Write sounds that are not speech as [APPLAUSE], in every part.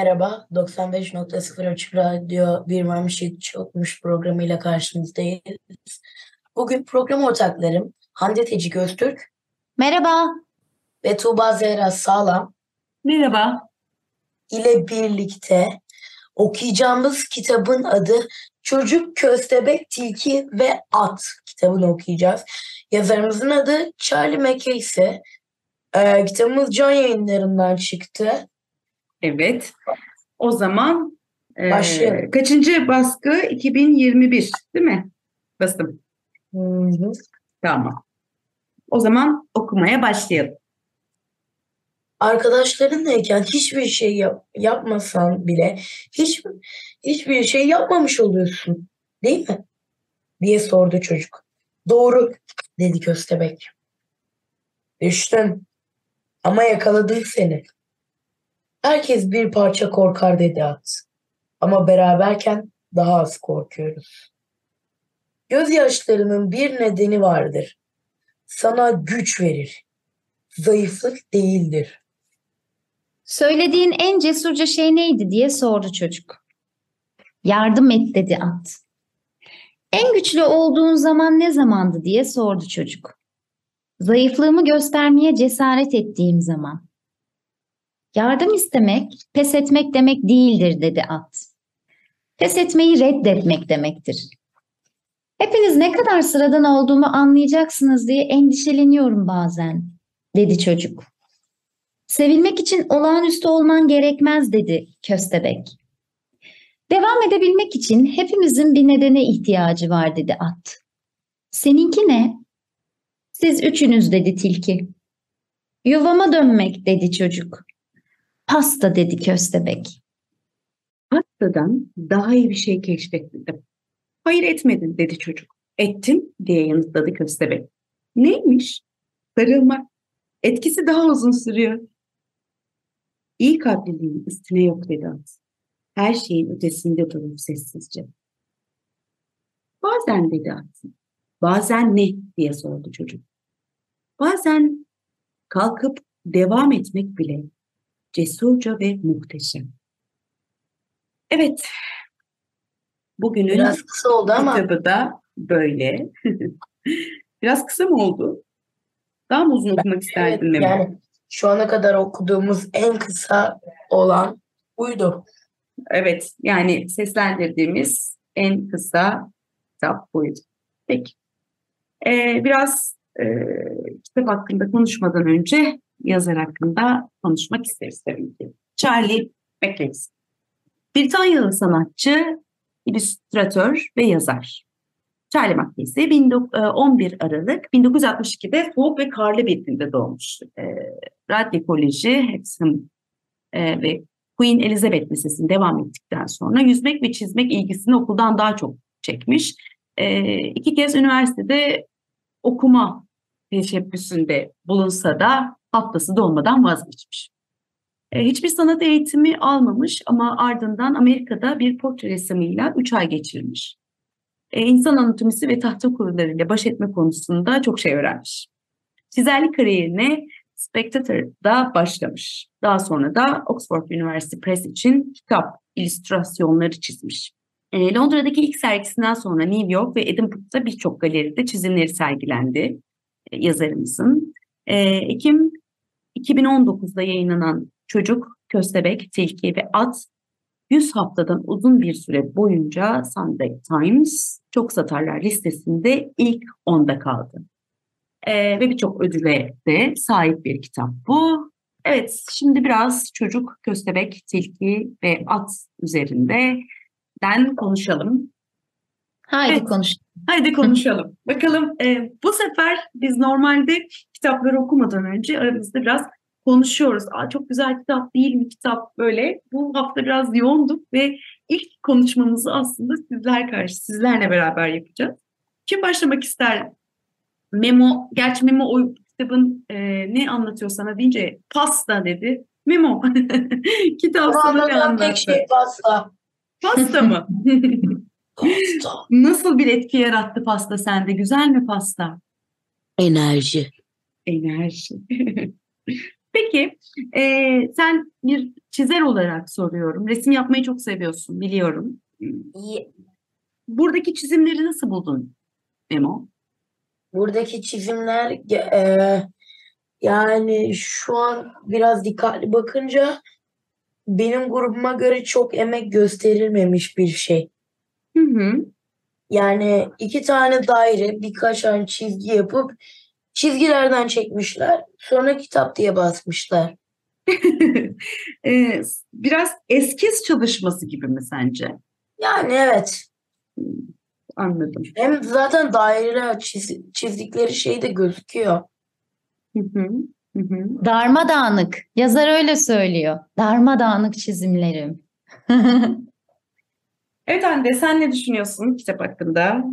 Merhaba, 95.0 Açık Radyo Bir Varmış Hiç Yokmuş programıyla karşınızdayız. Bugün program ortaklarım Hande Tecik Öztürk Merhaba. ve Tuğba Zehra Sağlam Merhaba. ile birlikte okuyacağımız kitabın adı Çocuk, Köstebek, Tilki ve At kitabını okuyacağız. Yazarımızın adı Charlie McCasey. Ee, kitabımız Can Yayınları'ndan çıktı. Evet. O zaman e, Başlayalım. kaçıncı baskı? 2021 değil mi? Bastım. Hı hı. Tamam. O zaman okumaya başlayalım. arkadaşlarınlayken hiçbir şey yap, yapmasan bile hiç hiçbir şey yapmamış oluyorsun. Değil mi? diye sordu çocuk. Doğru dedi köstebek. Düştün ama yakaladık seni. Herkes bir parça korkar dedi at. Ama beraberken daha az korkuyoruz. Gözyaşlarının bir nedeni vardır. Sana güç verir. Zayıflık değildir. Söylediğin en cesurca şey neydi diye sordu çocuk. Yardım et dedi at. En güçlü olduğun zaman ne zamandı diye sordu çocuk. Zayıflığımı göstermeye cesaret ettiğim zaman. Yardım istemek, pes etmek demek değildir dedi at. Pes etmeyi reddetmek demektir. Hepiniz ne kadar sıradan olduğumu anlayacaksınız diye endişeleniyorum bazen, dedi çocuk. Sevilmek için olağanüstü olman gerekmez dedi köstebek. Devam edebilmek için hepimizin bir nedene ihtiyacı var dedi at. Seninki ne? Siz üçünüz dedi tilki. Yuvama dönmek dedi çocuk. Pasta dedi köstebek. Pastadan daha iyi bir şey keşfetmedim. Hayır etmedin dedi çocuk. Ettim diye yanıtladı köstebek. Neymiş? Sarılmak. Etkisi daha uzun sürüyor. İyi kalpliliğin üstüne yok dedi at. Her şeyin ötesinde durur sessizce. Bazen dedi at. Bazen ne diye sordu çocuk. Bazen kalkıp devam etmek bile cesurca ve muhteşem. Evet. Bugünün Biraz kısa oldu ama kitabı da böyle. [LAUGHS] Biraz kısa mı oldu? Daha mı uzun okumak evet, isterdin Memo? yani şu ana kadar okuduğumuz en kısa olan buydu. Evet, yani seslendirdiğimiz en kısa kitap buydu. Peki. Ee, biraz e, kitap hakkında konuşmadan önce yazar hakkında konuşmak isteriz tabii ki. Charlie Mackay. Britanyalı sanatçı, illüstratör ve yazar. Charlie Mackay 11 Aralık 1962'de soğuk ve karlı bir günde doğmuş. E, Radley Koleji, Hexham e, ve Queen Elizabeth Lisesi'ne devam ettikten sonra yüzmek ve çizmek ilgisini okuldan daha çok çekmiş. E, iki kez üniversitede okuma teşebbüsünde bulunsa da haftası dolmadan vazgeçmiş. E, hiçbir sanat eğitimi almamış ama ardından Amerika'da bir portre ressamıyla 3 ay geçirmiş. E, insan anatomisi ve tahta kurularıyla baş etme konusunda çok şey öğrenmiş. Çizerlik kariyerine Spectator'da başlamış. Daha sonra da Oxford University Press için kitap illüstrasyonları çizmiş. E, Londra'daki ilk sergisinden sonra New York ve Edinburgh'da birçok galeride çizimleri sergilendi yazarımızın. Ekim 2019'da yayınlanan Çocuk, Köstebek, Tilki ve At 100 haftadan uzun bir süre boyunca Sunday Times çok satarlar listesinde ilk 10'da kaldı. Ee, ve birçok ödüle de sahip bir kitap bu. Evet, şimdi biraz çocuk, köstebek, tilki ve at üzerinden konuşalım. Haydi Evet. konuş. Haydi konuşalım. Bakalım e, bu sefer biz normalde kitapları okumadan önce aramızda biraz konuşuyoruz. Aa, çok güzel kitap değil mi kitap böyle. Bu hafta biraz yoğunduk ve ilk konuşmamızı aslında sizler karşı, sizlerle beraber yapacağız. Kim başlamak ister? Memo, gerçi Memo o kitabın e, ne anlatıyor sana deyince pasta dedi. Memo, [LAUGHS] kitap sana ne anlatan anlattı? şey pasta. Pasta mı? [LAUGHS] Pasta. Nasıl bir etki yarattı pasta sende? Güzel mi pasta? Enerji. Enerji. [LAUGHS] Peki, e, sen bir çizer olarak soruyorum. Resim yapmayı çok seviyorsun, biliyorum. İyi. Buradaki çizimleri nasıl buldun Memo? Buradaki çizimler e, yani şu an biraz dikkatli bakınca benim grubuma göre çok emek gösterilmemiş bir şey. Hı hı. Yani iki tane daire birkaç tane çizgi yapıp çizgilerden çekmişler. Sonra kitap diye basmışlar. [LAUGHS] E, biraz eskiz çalışması gibi mi sence? Yani evet. Anladım. Hem zaten daireler çiz- çizdikleri şey de gözüküyor. Hı hı. Hı hı. Darmadağınık. Yazar öyle söylüyor. Darmadağınık çizimlerim. [LAUGHS] Evet Hande, sen ne düşünüyorsun kitap hakkında?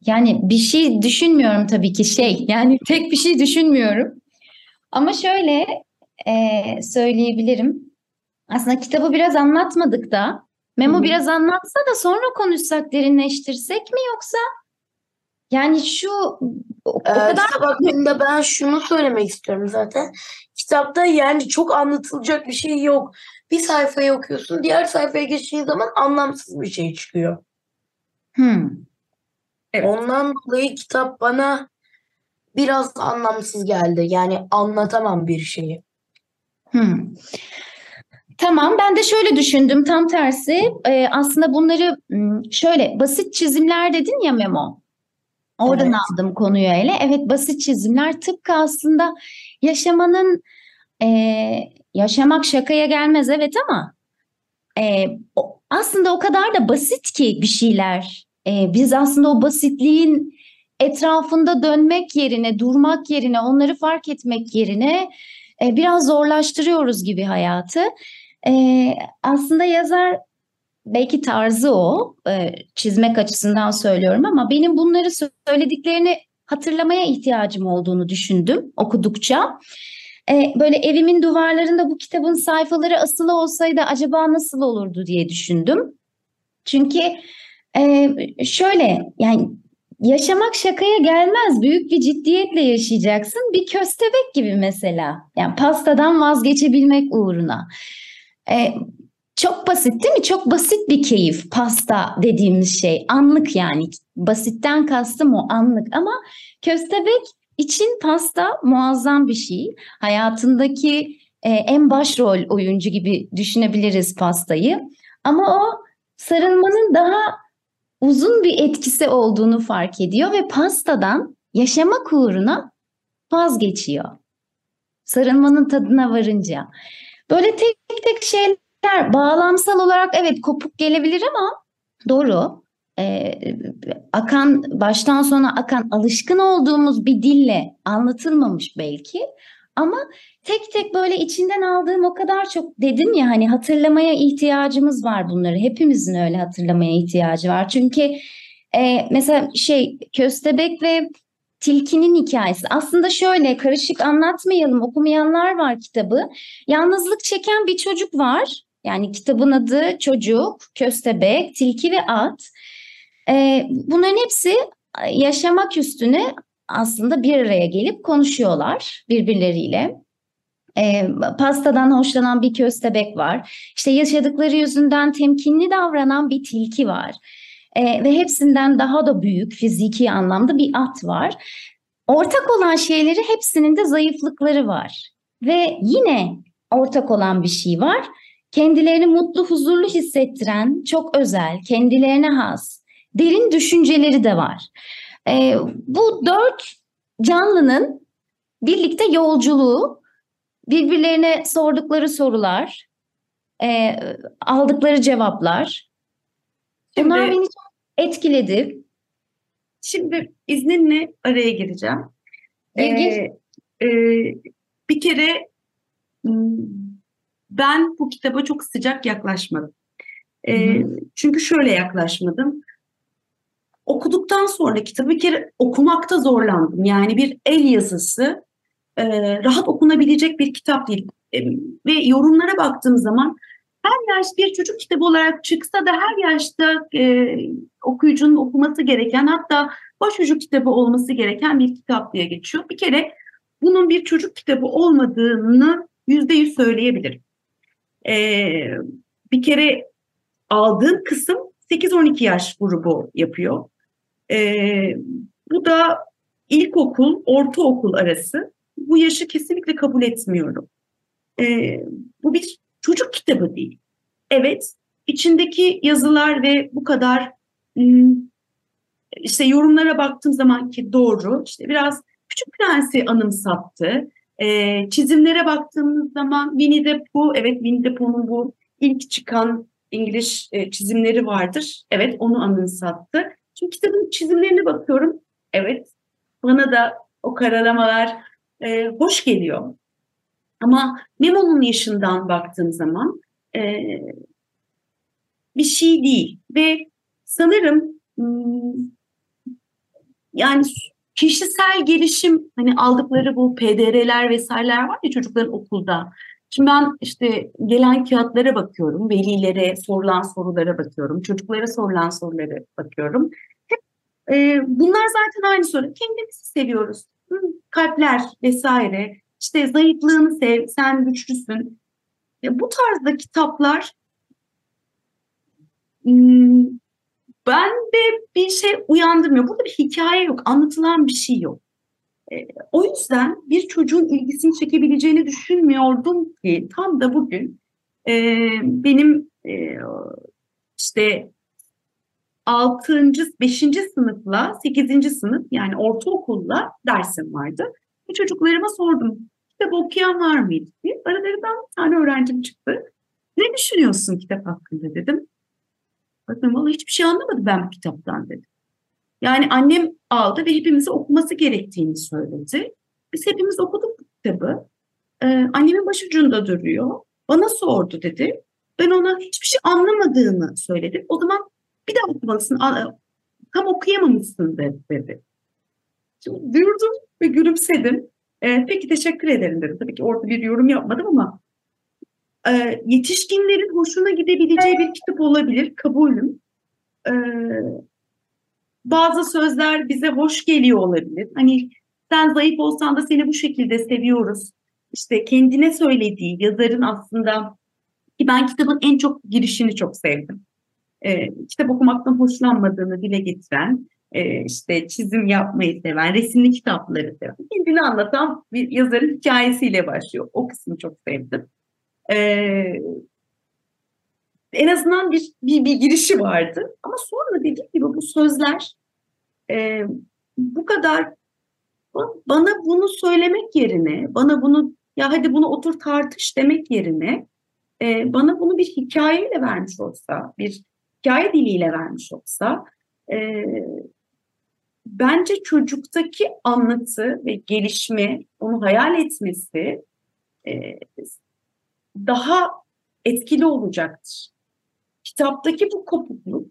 Yani bir şey düşünmüyorum tabii ki şey. Yani tek bir şey düşünmüyorum. Ama şöyle e, söyleyebilirim. Aslında kitabı biraz anlatmadık da. Memo Hı biraz anlatsa da sonra konuşsak, derinleştirsek mi yoksa? Yani şu o Ee, kadar kitap hakkında ben şunu söylemek istiyorum zaten. Kitapta yani çok anlatılacak bir şey yok. Bir sayfayı okuyorsun, diğer sayfaya geçtiğin zaman anlamsız bir şey çıkıyor. Hmm. Evet. Ondan dolayı kitap bana biraz anlamsız geldi. Yani anlatamam bir şeyi. Hmm. Tamam, ben de şöyle düşündüm tam tersi. Ee, aslında bunları hmm, şöyle basit çizimler dedin ya Memo. Oradan Evet. aldım konuyu ele. Evet basit çizimler tıpkı aslında yaşamanın eee, yaşamak şakaya gelmez evet ama o- aslında o kadar da basit ki bir şeyler. Eee, biz aslında o basitliğin etrafında dönmek yerine, durmak yerine, onları fark etmek yerine e, biraz zorlaştırıyoruz gibi hayatı. E, aslında yazar belki tarzı o, e, çizmek açısından söylüyorum ama benim bunları söylediklerini hatırlamaya ihtiyacım olduğunu düşündüm okudukça. E, böyle evimin duvarlarında bu kitabın sayfaları asılı olsaydı acaba nasıl olurdu diye düşündüm. Çünkü e, şöyle yani Yaşamak şakaya gelmez. Büyük bir ciddiyetle yaşayacaksın. Bir köstebek gibi mesela. Yani pastadan vazgeçebilmek uğruna. Ee, çok basit değil mi? Çok basit bir keyif pasta dediğimiz şey. Anlık yani. Basitten kastım o anlık ama köstebek için pasta muazzam bir şey. Hayatındaki e, en başrol oyuncu gibi düşünebiliriz pastayı. Ama o sarılmanın daha uzun bir etkisi olduğunu fark ediyor ve pastadan yaşamak uğruna vazgeçiyor. Sarılmanın tadına varınca. Böyle tek tek şeyler bağlamsal olarak evet kopuk gelebilir ama doğru. Ee, akan baştan sona akan alışkın olduğumuz bir dille anlatılmamış belki ama tek tek böyle içinden aldığım o kadar çok dedim ya hani hatırlamaya ihtiyacımız var bunları. Hepimizin öyle hatırlamaya ihtiyacı var. Çünkü e, mesela şey köstebek ve tilkinin hikayesi aslında şöyle karışık anlatmayalım okumayanlar var kitabı. Yalnızlık çeken bir çocuk var. Yani kitabın adı çocuk, köstebek, tilki ve at. E, bunların hepsi yaşamak üstüne aslında bir araya gelip konuşuyorlar birbirleriyle. E, pastadan hoşlanan bir köstebek var. İşte yaşadıkları yüzünden temkinli davranan bir tilki var. E, ve hepsinden daha da büyük fiziki anlamda bir at var. Ortak olan şeyleri hepsinin de zayıflıkları var. Ve yine ortak olan bir şey var. Kendilerini mutlu, huzurlu hissettiren, çok özel, kendilerine has, derin düşünceleri de var. E, bu dört canlının birlikte yolculuğu, birbirlerine sordukları sorular, e, aldıkları cevaplar. Şimdi, Bunlar beni çok etkiledi. Şimdi izninle araya gireceğim. Gir, gir. Ee, e, bir kere ben bu kitaba çok sıcak yaklaşmadım. E, Hı çünkü şöyle yaklaşmadım. Okuduktan sonra kitabı bir kere okumakta zorlandım. Yani bir el yazısı e, rahat okunabilecek bir kitap değil. E, ve yorumlara baktığım zaman her yaş bir çocuk kitabı olarak çıksa da her yaşta e, okuyucunun okuması gereken hatta başucu kitabı olması gereken bir kitap diye geçiyor. Bir kere bunun bir çocuk kitabı olmadığını yüzde yüz söyleyebilirim. E, bir kere aldığım kısım 8-12 yaş grubu yapıyor. E, bu da ilkokul, ortaokul arası. Bu yaşı kesinlikle kabul etmiyorum. E, bu bir çocuk kitabı değil. Evet, içindeki yazılar ve bu kadar işte yorumlara baktığım zaman ki doğru. İşte biraz Küçük Prens'i anımsattı. E, çizimlere baktığımız zaman Winnie the Pooh, evet Winnie the Pooh'un bu ilk çıkan İngiliz e, çizimleri vardır. Evet onu anımsattı. Şimdi kitabın çizimlerine bakıyorum. Evet bana da o karalamalar e, hoş geliyor. Ama Memo'nun yaşından baktığım zaman e, bir şey değil. Ve sanırım hmm, yani kişisel gelişim hani aldıkları bu PDR'ler vesaireler var ya çocukların okulda. Şimdi ben işte gelen kağıtlara bakıyorum, velilere sorulan sorulara bakıyorum, çocuklara sorulan sorulara bakıyorum. Hep e, bunlar zaten aynı soru. Kendimizi seviyoruz. Kalpler vesaire. İşte zayıflığını sev, sen güçlüsün. Ya bu tarzda kitaplar hmm, ben de bir şey uyandırmıyor. Burada bir hikaye yok, anlatılan bir şey yok. E, o yüzden bir çocuğun ilgisini çekebileceğini düşünmüyordum ki tam da bugün e, benim e, işte 6. 5. sınıfla 8. sınıf yani ortaokulla dersim vardı. Ve çocuklarıma sordum kitap okuyan var mıydı diye. Aralarından bir tane öğrencim çıktı. Ne düşünüyorsun kitap hakkında dedim. Bakın vallahi hiçbir şey anlamadım ben bu kitaptan dedim. Yani annem aldı ve hepimize okuması gerektiğini söyledi. Biz hepimiz okuduk kitabı. Ee, annemin başucunda duruyor. Bana sordu dedi. Ben ona hiçbir şey anlamadığını söyledim. O zaman bir daha okumalısın. Tam okuyamamışsın dedi. Şimdi durdum ve gülümsedim. Ee, peki teşekkür ederim dedim. Tabii ki orada bir yorum yapmadım ama e, yetişkinlerin hoşuna gidebileceği bir kitap olabilir. Kabulüm. E, bazı sözler bize hoş geliyor olabilir. Hani sen zayıf olsan da seni bu şekilde seviyoruz. İşte kendine söylediği yazarın aslında ki ben kitabın en çok girişini çok sevdim. E, kitap okumaktan hoşlanmadığını dile getiren, e, işte çizim yapmayı seven, resimli kitapları seven, kendini anlatan bir yazarın hikayesiyle başlıyor. O kısmı çok sevdim. Ee, en azından bir, bir, bir girişi vardı. Ama sonra dediğim gibi bu sözler e, bu kadar bana bunu söylemek yerine, bana bunu ya hadi bunu otur tartış demek yerine e, bana bunu bir hikayeyle vermiş olsa, bir hikaye diliyle vermiş olsa e, bence çocuktaki anlatı ve gelişme, onu hayal etmesi e, daha etkili olacaktır. Kitaptaki bu kopukluk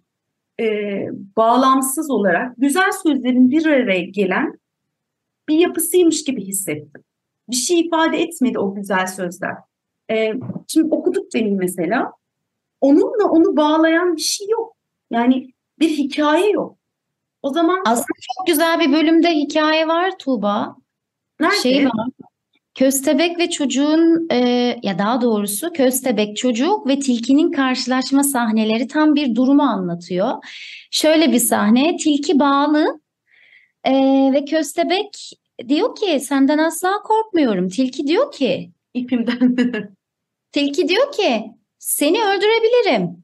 e, bağlamsız olarak güzel sözlerin bir araya gelen bir yapısıymış gibi hissettim. Bir şey ifade etmedi o güzel sözler. E, şimdi okuduk benim mesela. Onunla onu bağlayan bir şey yok. Yani bir hikaye yok. O zaman aslında çok güzel bir bölümde hikaye var Tuğba. Nerede? Şey var. Köstebek ve çocuğun e, ya daha doğrusu köstebek çocuk ve tilkinin karşılaşma sahneleri tam bir durumu anlatıyor. Şöyle bir sahne tilki bağlı e, ve köstebek diyor ki senden asla korkmuyorum. Tilki diyor ki ipimden. [LAUGHS] tilki diyor ki seni öldürebilirim.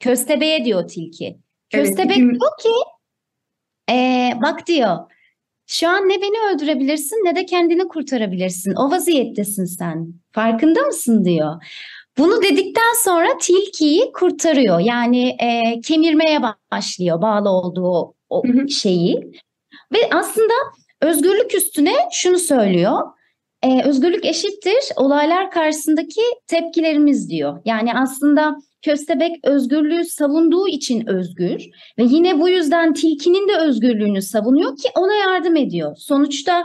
Köstebeğe diyor tilki. Köstebek evet, ipim... diyor ki e, bak diyor şu an ne beni öldürebilirsin ne de kendini kurtarabilirsin. O vaziyettesin sen. Farkında mısın diyor. Bunu dedikten sonra tilkiyi kurtarıyor. Yani e, kemirmeye başlıyor bağlı olduğu o şeyi. Ve aslında özgürlük üstüne şunu söylüyor. E, özgürlük eşittir olaylar karşısındaki tepkilerimiz diyor. Yani aslında köstebek özgürlüğü savunduğu için özgür ve yine bu yüzden tilkinin de özgürlüğünü savunuyor ki ona yardım ediyor. Sonuçta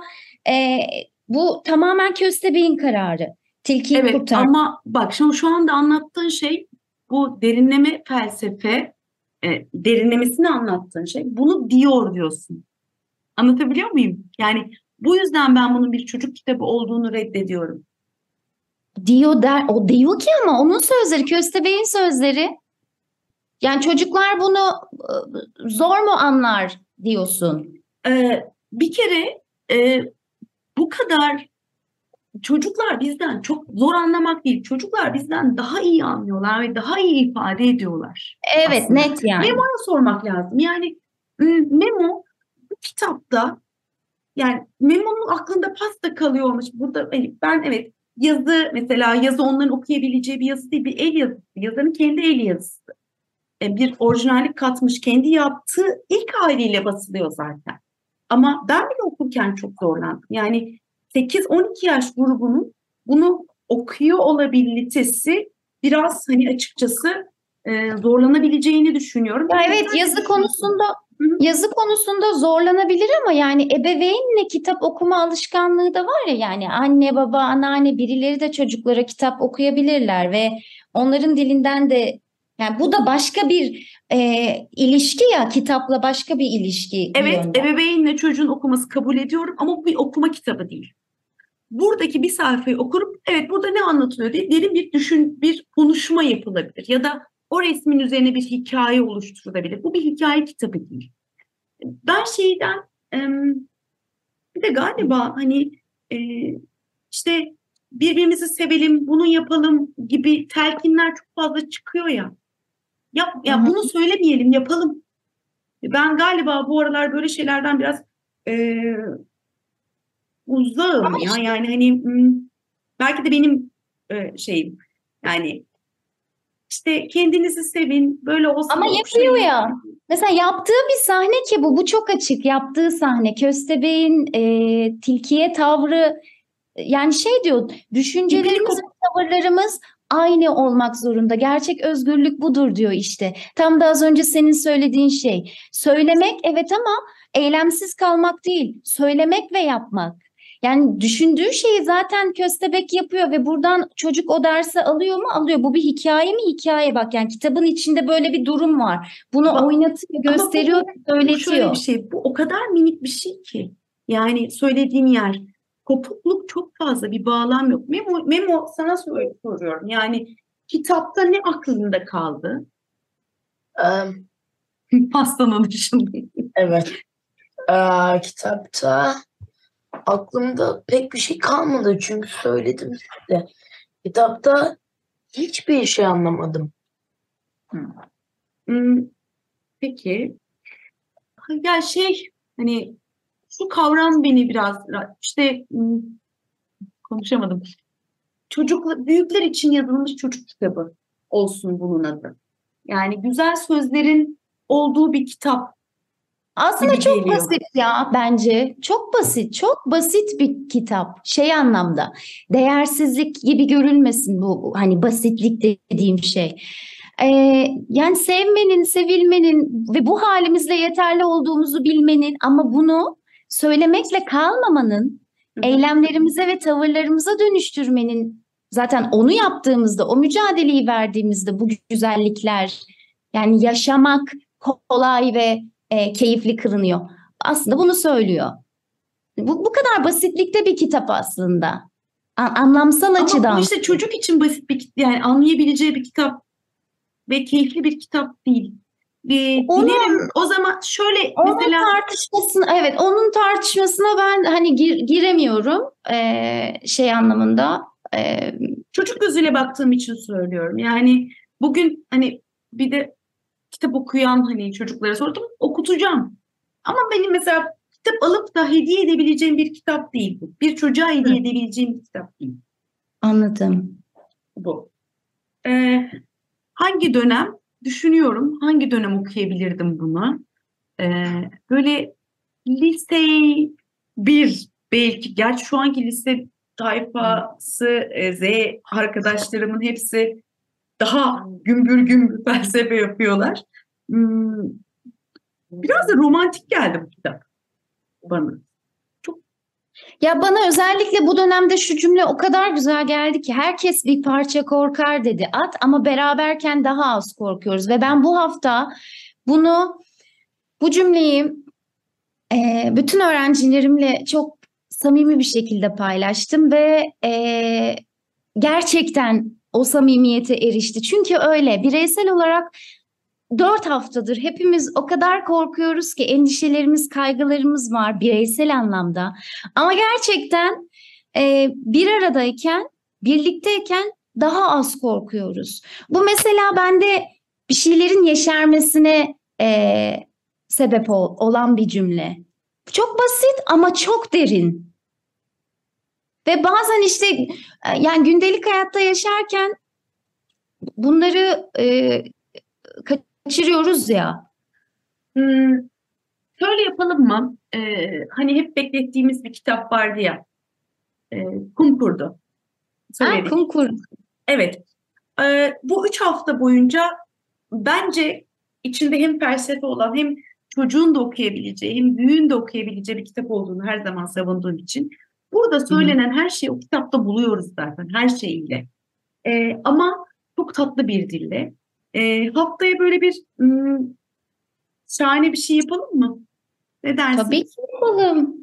e, bu tamamen köstebeğin kararı. Tilkiyi Evet kurtar. ama bak şimdi şu anda anlattığın şey bu derinleme felsefe e, derinlemesini anlattığın şey bunu diyor diyorsun. Anlatabiliyor muyum? Yani bu yüzden ben bunun bir çocuk kitabı olduğunu reddediyorum. diyor der o diyor ki ama onun sözleri köstebeğin sözleri. Yani çocuklar bunu e, zor mu anlar diyorsun. Ee, bir kere e, bu kadar çocuklar bizden çok zor anlamak değil. Çocuklar bizden daha iyi anlıyorlar ve daha iyi ifade ediyorlar. Evet Aslında. net yani. Memo'ya sormak lazım. Yani Memo bu kitapta yani Memo'nun aklında pasta kalıyormuş. Burada hani ben evet yazı mesela yazı onların okuyabileceği bir yazı değil bir el yazısı. Yazarın kendi el yazısı. E, bir orijinallik katmış. Kendi yaptığı ilk haliyle basılıyor zaten. Ama ben bile okurken çok zorlandım. Yani 8-12 yaş grubunun bunu okuyor olabilitesi biraz hani açıkçası e, zorlanabileceğini düşünüyorum. Ya evet yazı konusunda. Yazı konusunda zorlanabilir ama yani ebeveynle kitap okuma alışkanlığı da var ya yani anne baba anneanne birileri de çocuklara kitap okuyabilirler ve onların dilinden de yani bu da başka bir e, ilişki ya kitapla başka bir ilişki Evet, yönden. ebeveynle çocuğun okuması kabul ediyorum ama bu bir okuma kitabı değil. Buradaki bir sayfayı okurup evet burada ne anlatılıyor diye derin bir düşün, bir konuşma yapılabilir ya da o resmin üzerine bir hikaye oluşturulabilir. Bu bir hikaye kitabı değil. Ben şeyden bir de galiba hani e, işte birbirimizi sevelim, bunu yapalım gibi telkinler çok fazla çıkıyor ya. Yap, ya bunu söylemeyelim, yapalım. Ben galiba bu aralar böyle şeylerden biraz e, uzağım Ama ya. Yani hani hmm, belki de benim e, şeyim yani işte kendinizi sevin böyle olsun. Ama yapıyor ya. Mesela yaptığı bir sahne ki bu, bu çok açık yaptığı sahne. Köstebeğin e, tilkiye tavrı yani şey diyor düşüncelerimiz ve tavırlarımız aynı olmak zorunda. Gerçek özgürlük budur diyor işte. Tam da az önce senin söylediğin şey. Söylemek evet ama eylemsiz kalmak değil. Söylemek ve yapmak. Yani düşündüğü şeyi zaten köstebek yapıyor ve buradan çocuk o dersi alıyor mu? Alıyor. Bu bir hikaye mi? Hikaye bak yani kitabın içinde böyle bir durum var. Bunu Ama- oynatıyor, ama bu- gösteriyor, Bu şöyle söyletiyor. bir şey. Bu o kadar minik bir şey ki. Yani söylediğim yer kopukluk çok fazla bir bağlam yok. Memo, Memo sana sor- soruyorum. Yani kitapta ne aklında kaldı? Em, [LAUGHS] Pastanın dışında. Evet. Ee, kitapta aklımda pek bir şey kalmadı çünkü söyledim size. Kitapta hiçbir şey anlamadım. Hmm, Peki. Ya şey hani şu kavram beni biraz işte hmm, konuşamadım. Çocuk büyükler için yazılmış çocuk kitabı olsun bunun adı. Yani güzel sözlerin olduğu bir kitap. Aslında gibi çok geliyor. basit ya bence. Çok basit, çok basit bir kitap. Şey anlamda değersizlik gibi görülmesin bu hani basitlik dediğim şey. Ee, yani sevmenin, sevilmenin ve bu halimizle yeterli olduğumuzu bilmenin ama bunu söylemekle kalmamanın, Hı hı. eylemlerimize ve tavırlarımıza dönüştürmenin zaten onu yaptığımızda, o mücadeleyi verdiğimizde bu güzellikler yani yaşamak kolay ve e, keyifli kılınıyor. Aslında bunu söylüyor. Bu, bu kadar basitlikte bir kitap aslında. A- anlamsal Ama açıdan. bu işte çocuk için basit bir yani anlayabileceği bir kitap ve keyifli bir kitap değil. Ee, Onun- dilerim o zaman şöyle Onun mesela tartışmasına evet onun tartışmasına ben hani gir- giremiyorum e, şey anlamında. E, çocuk gözüyle baktığım için söylüyorum. Yani bugün hani bir de kitap okuyan hani çocuklara sordum okutacağım. Ama benim mesela kitap alıp da hediye edebileceğim bir kitap değil bu. Bir çocuğa hediye edebileceğim bir kitap değil anladım. bu. Ee, hangi dönem düşünüyorum hangi dönem okuyabilirdim bunu? Ee, böyle lise bir belki gerçi şu anki lise tayfası, e, Z arkadaşlarımın hepsi daha gümbür gümbür [LAUGHS] felsefe yapıyorlar. Hmm, Biraz da romantik geldi bu kitap bana. Ya bana özellikle bu dönemde şu cümle o kadar güzel geldi ki herkes bir parça korkar dedi at ama beraberken daha az korkuyoruz ve ben bu hafta bunu bu cümleyi e, bütün öğrencilerimle çok samimi bir şekilde paylaştım ve e, gerçekten o samimiyete erişti. Çünkü öyle bireysel olarak dört haftadır hepimiz o kadar korkuyoruz ki endişelerimiz, kaygılarımız var bireysel anlamda. Ama gerçekten e, bir aradayken, birlikteyken daha az korkuyoruz. Bu mesela bende bir şeylerin yeşermesine e, sebep ol- olan bir cümle. Çok basit ama çok derin. Ve bazen işte e, yani gündelik hayatta yaşarken bunları e, kaçırıyoruz ya. Hmm, şöyle yapalım mı? Ee, hani hep beklettiğimiz bir kitap vardı ya. E, Kum Kurdu. Ha, kum kur. Evet. Ee, bu üç hafta boyunca bence içinde hem felsefe olan hem çocuğun da okuyabileceği hem büyüğün de okuyabileceği bir kitap olduğunu her zaman savunduğum için. Burada söylenen her şeyi o kitapta buluyoruz zaten her şeyiyle. Ee, ama çok tatlı bir dille. Ee, haftaya böyle bir hmm, şahane bir şey yapalım mı? Ne dersin? Tabii ki yapalım.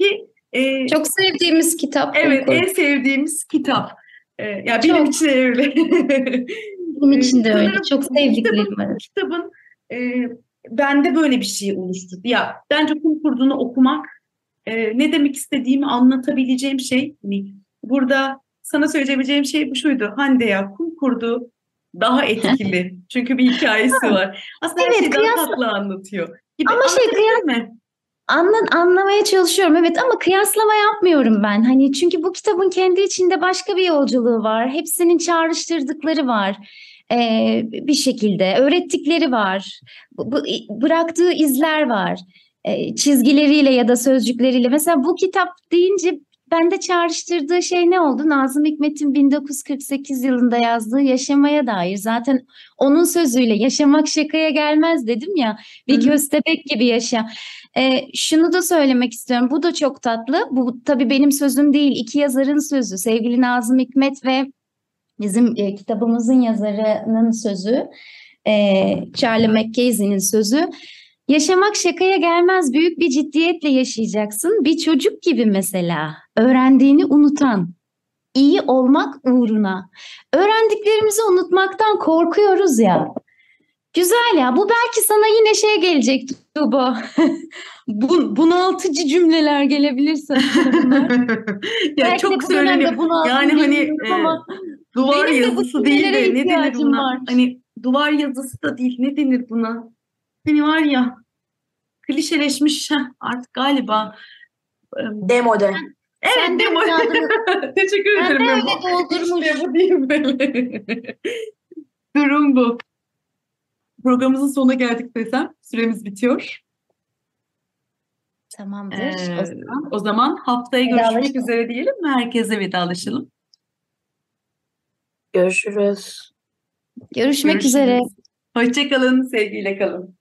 Ki, e, Çok sevdiğimiz kitap. Evet, en sevdiğimiz kitap. Ee, ya benim için öyle. Benim için de öyle. [LAUGHS] Çok sevdiklerim kitabın, var. kitabın e, bende böyle bir şey oluşturdu. Ya bence kum kurduğunu okumak e, ne demek istediğimi anlatabileceğim şey. Hani burada sana söyleyebileceğim şey bu şuydu. Hande ya kum kurdu daha [LAUGHS] etkili. Çünkü bir hikayesi var. Aslında her Evet, şeyi daha kıyasla- tatlı anlatıyor. Gibi. Ama şey, Anlatabildim mi? Anla, anlamaya çalışıyorum evet ama kıyaslama yapmıyorum ben. Hani çünkü bu kitabın kendi içinde başka bir yolculuğu var. Hepsinin çağrıştırdıkları var. Ee, bir şekilde öğrettikleri var. Bu- bıraktığı izler var. Ee, çizgileriyle ya da sözcükleriyle. Mesela bu kitap deyince bende çağrıştırdığı şey ne oldu? Nazım Hikmet'in 1948 yılında yazdığı Yaşamaya dair. Zaten onun sözüyle yaşamak şakaya gelmez dedim ya. Bir Hı hı. köstebek gibi yaşa. Ee, şunu da söylemek istiyorum. Bu da çok tatlı. Bu tabii benim sözüm değil. iki yazarın sözü. Sevgili Nazım Hikmet ve bizim e, kitabımızın yazarının sözü. E, Charlie Mackenzie'nin sözü. Yaşamak şakaya gelmez. Büyük bir ciddiyetle yaşayacaksın. Bir çocuk gibi mesela. Öğrendiğini unutan. iyi olmak uğruna. Öğrendiklerimizi unutmaktan korkuyoruz ya. Güzel ya. Bu belki sana yine şey gelecek Tuğba. [LAUGHS] Bu, bunaltıcı cümleler gelebilir sana. bunlar. [LAUGHS] ya Belki çok söyleniyor. Yani hani e, ama duvar de bu yazısı değil de ne denir buna? var. Hani duvar yazısı da değil ne denir buna? Hani var ya klişeleşmiş artık galiba. Demode. Evet Sen de değil mi? yazdım. Teşekkür Ben de ederim. öyle Memo. doldurmuş. İşte bu değil böyle. [LAUGHS] Durum bu. Programımızın sonuna geldik desem süremiz bitiyor. Tamamdır. Ee, o zaman. o zaman haftaya görüşmek üzere diyelim mi? Herkese vedalaşalım. Görüşürüz. Görüşmek Görüşürüz. üzere. Hoşçakalın, sevgiyle kalın.